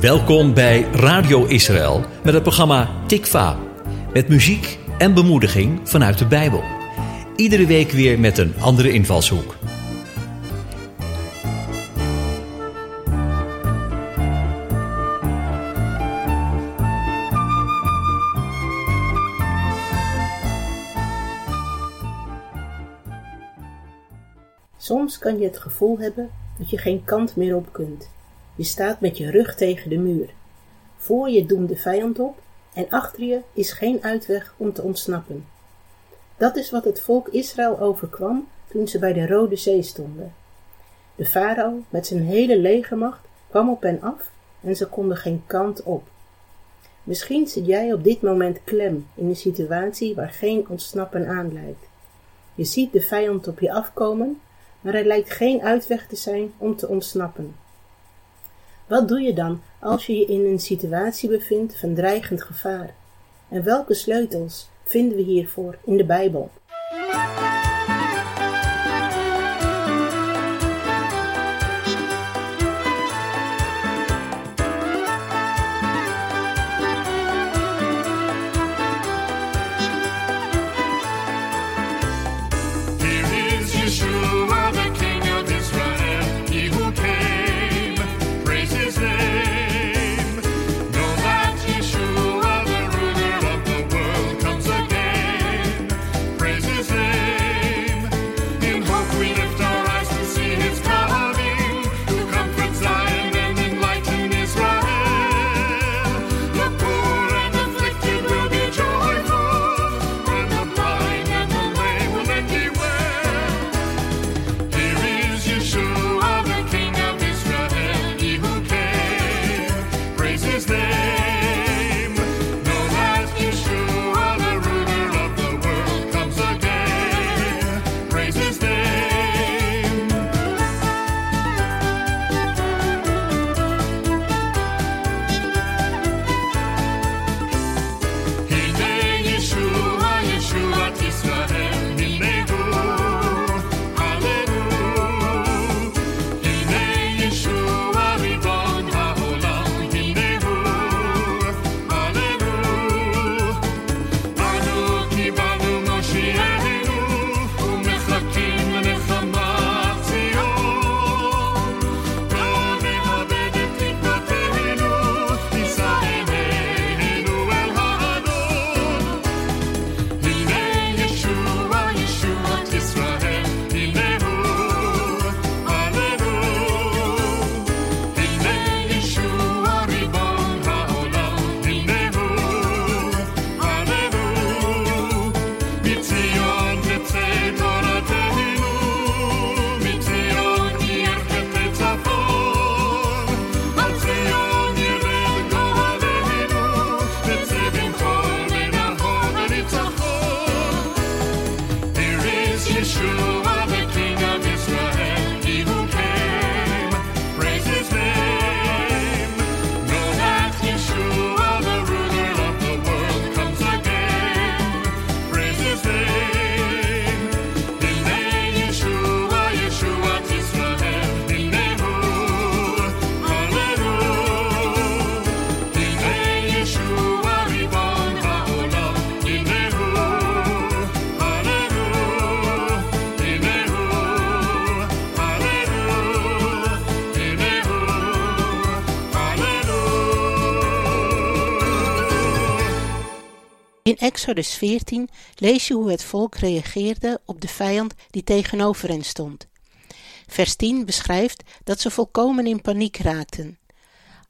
Welkom bij Radio Israël met het programma Tikva. Met muziek en bemoediging vanuit de Bijbel. Iedere week weer met een andere invalshoek. Soms kan je het gevoel hebben dat je geen kant meer op kunt. Je staat met je rug tegen de muur. Voor je doemt de vijand op en achter je is geen uitweg om te ontsnappen. Dat is wat het volk Israël overkwam toen ze bij de Rode Zee stonden. De farao met zijn hele legermacht kwam op hen af en ze konden geen kant op. Misschien zit jij op dit moment klem in een situatie waar geen ontsnappen aanleidt. Je ziet de vijand op je afkomen, maar er lijkt geen uitweg te zijn om te ontsnappen. Wat doe je dan als je je in een situatie bevindt van dreigend gevaar? En welke sleutels vinden we hiervoor in de Bijbel? In Exodus 14 lees je hoe het volk reageerde op de vijand die tegenover hen stond. Vers 10 beschrijft dat ze volkomen in paniek raakten.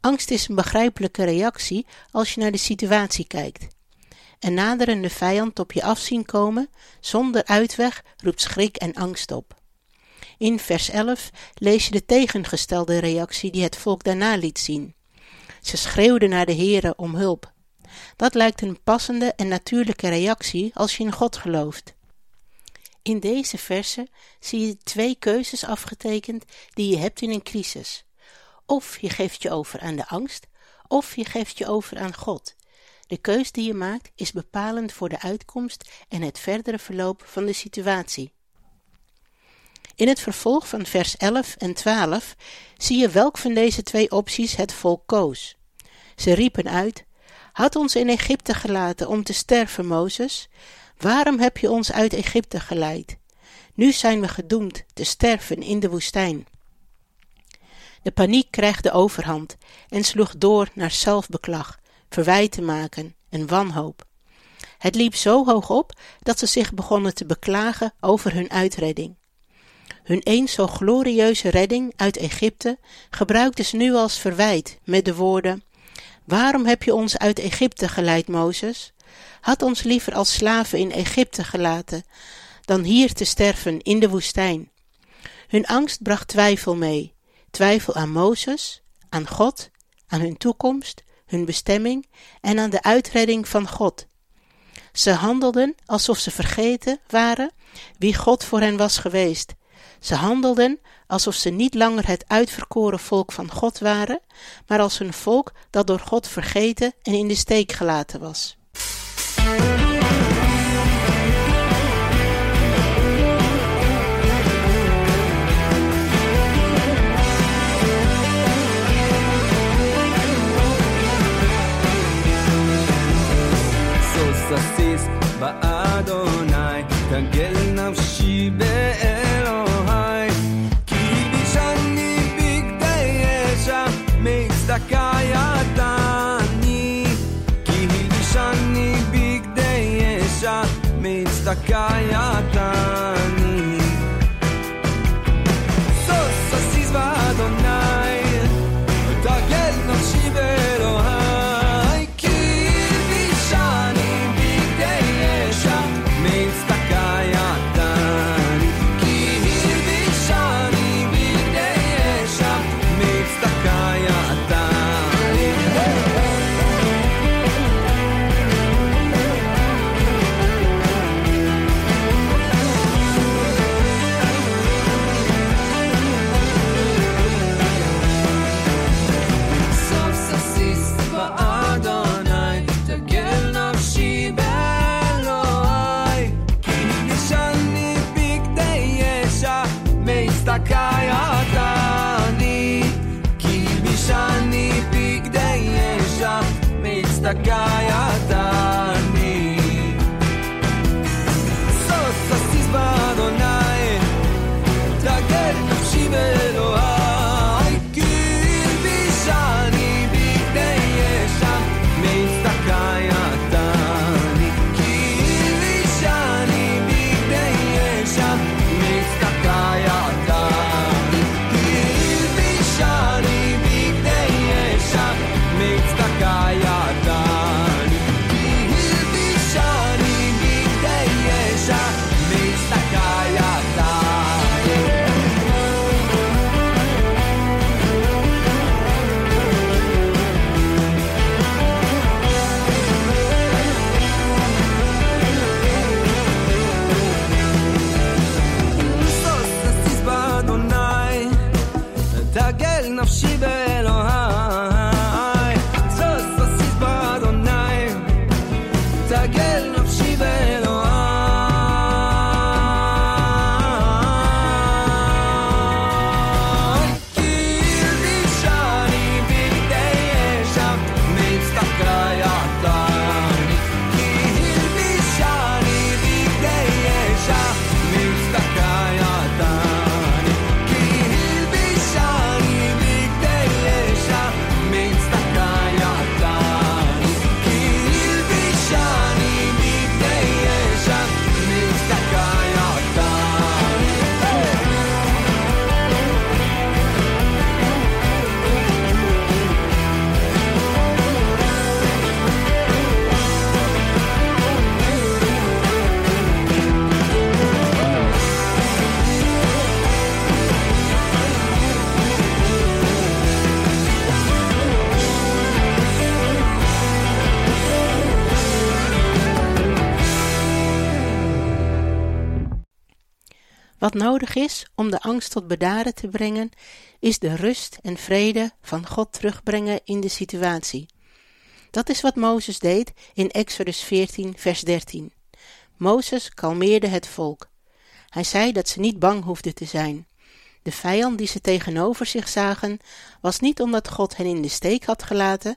Angst is een begrijpelijke reactie als je naar de situatie kijkt. Een naderende vijand op je af zien komen, zonder uitweg, roept schrik en angst op. In vers 11 lees je de tegengestelde reactie die het volk daarna liet zien. Ze schreeuwden naar de Heere om hulp. Dat lijkt een passende en natuurlijke reactie als je in God gelooft. In deze verse zie je twee keuzes afgetekend die je hebt in een crisis. Of je geeft je over aan de angst, of je geeft je over aan God. De keus die je maakt is bepalend voor de uitkomst en het verdere verloop van de situatie. In het vervolg van vers 11 en 12 zie je welk van deze twee opties het volk koos. Ze riepen uit: Had ons in Egypte gelaten om te sterven, Mozes? Waarom heb je ons uit Egypte geleid? Nu zijn we gedoemd te sterven in de woestijn. De paniek kreeg de overhand en sloeg door naar zelfbeklag, verwijten maken en wanhoop. Het liep zo hoog op dat ze zich begonnen te beklagen over hun uitredding. Hun eens zo glorieuze redding uit Egypte gebruikten ze nu als verwijt met de woorden: Waarom heb je ons uit Egypte geleid, Mozes? Had ons liever als slaven in Egypte gelaten, dan hier te sterven in de woestijn. Hun angst bracht twijfel mee, twijfel aan Mozes, aan God, aan hun toekomst, hun bestemming en aan de uitredding van God. Ze handelden alsof ze vergeten waren wie God voor hen was geweest. Ze handelden alsof ze niet langer het uitverkoren volk van God waren, maar als een volk dat door God vergeten en in de steek gelaten was. Zo is सकाया Wat nodig is om de angst tot bedaren te brengen, is de rust en vrede van God terugbrengen in de situatie. Dat is wat Mozes deed in Exodus 14, vers 13. Mozes kalmeerde het volk. Hij zei dat ze niet bang hoefden te zijn. De vijand die ze tegenover zich zagen, was niet omdat God hen in de steek had gelaten,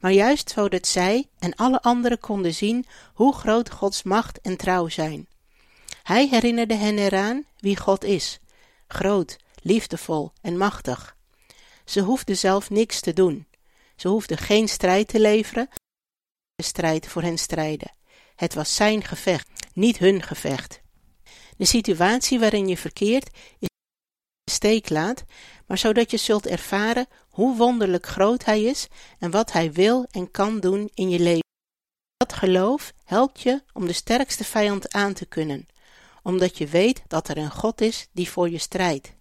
maar juist zodat zij en alle anderen konden zien hoe groot Gods macht en trouw zijn. Hij herinnerde hen eraan wie God is, groot, liefdevol en machtig. Ze hoefden zelf niks te doen. Ze hoefden geen strijd te leveren, de strijd voor hen strijden. Het was zijn gevecht, niet hun gevecht. De situatie waarin je verkeert is de steek laat, maar zodat je zult ervaren hoe wonderlijk groot hij is en wat hij wil en kan doen in je leven. Dat geloof helpt je om de sterkste vijand aan te kunnen, omdat je weet dat er een God is die voor je strijdt.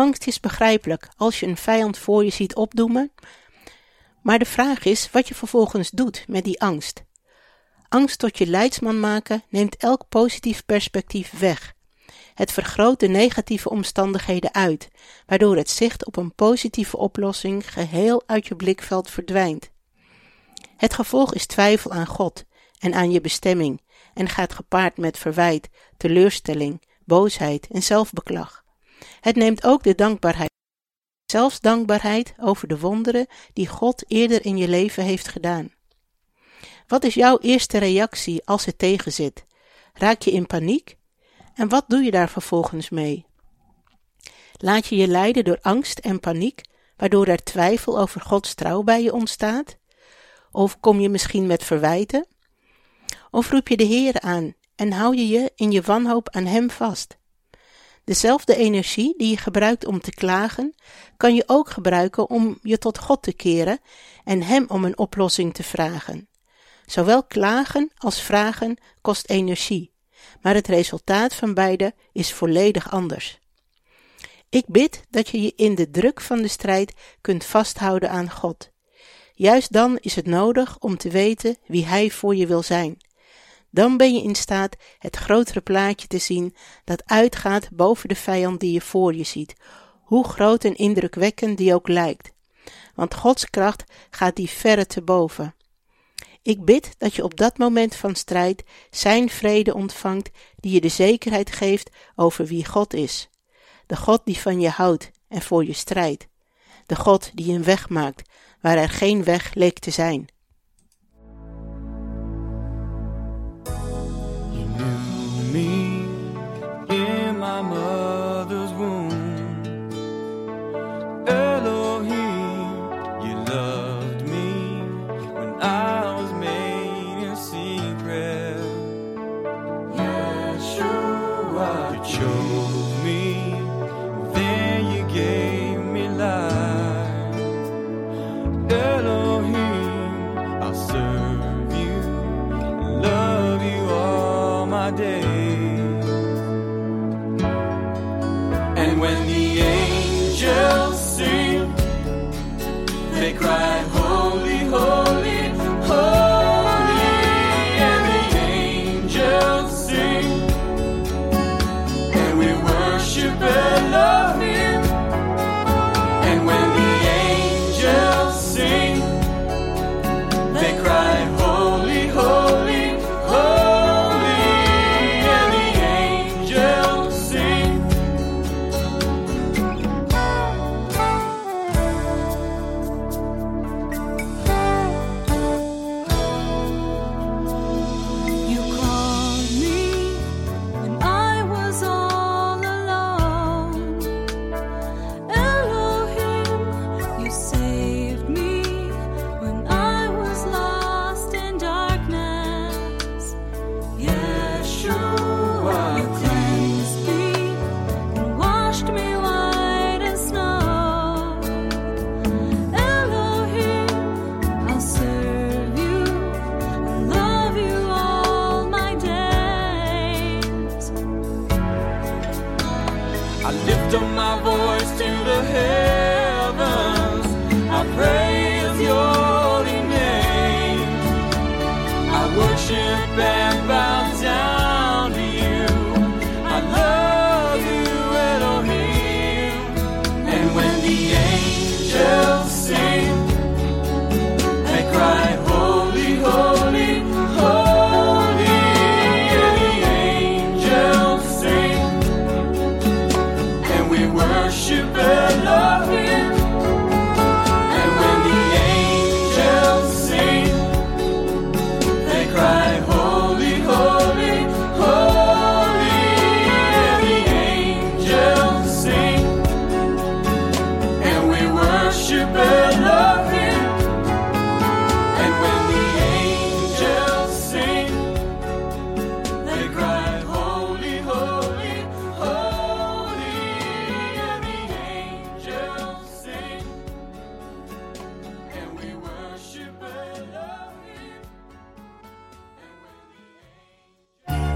Angst is begrijpelijk als je een vijand voor je ziet opdoemen, maar de vraag is wat je vervolgens doet met die angst. Angst tot je leidsman maken neemt elk positief perspectief weg. Het vergroot de negatieve omstandigheden uit, waardoor het zicht op een positieve oplossing geheel uit je blikveld verdwijnt. Het gevolg is twijfel aan God en aan je bestemming en gaat gepaard met verwijt, teleurstelling, boosheid en zelfbeklag. Het neemt ook de dankbaarheid, zelfs dankbaarheid over de wonderen die God eerder in je leven heeft gedaan. Wat is jouw eerste reactie als het tegenzit? Raak je in paniek? En wat doe je daar vervolgens mee? Laat je je leiden door angst en paniek, waardoor er twijfel over Gods trouw bij je ontstaat? Of kom je misschien met verwijten? Of roep je de Heer aan en hou je je in je wanhoop aan Hem vast? Dezelfde energie die je gebruikt om te klagen, kan je ook gebruiken om je tot God te keren en Hem om een oplossing te vragen. Zowel klagen als vragen kost energie, maar het resultaat van beide is volledig anders. Ik bid dat je je in de druk van de strijd kunt vasthouden aan God. Juist dan is het nodig om te weten wie Hij voor je wil zijn. Dan ben je in staat het grotere plaatje te zien dat uitgaat boven de vijand die je voor je ziet, hoe groot en indrukwekkend die ook lijkt. Want Gods kracht gaat die verre te boven. Ik bid dat je op dat moment van strijd Zijn vrede ontvangt, die je de zekerheid geeft over wie God is. De God die van je houdt en voor je strijdt. De God die een weg maakt waar er geen weg leek te zijn. day.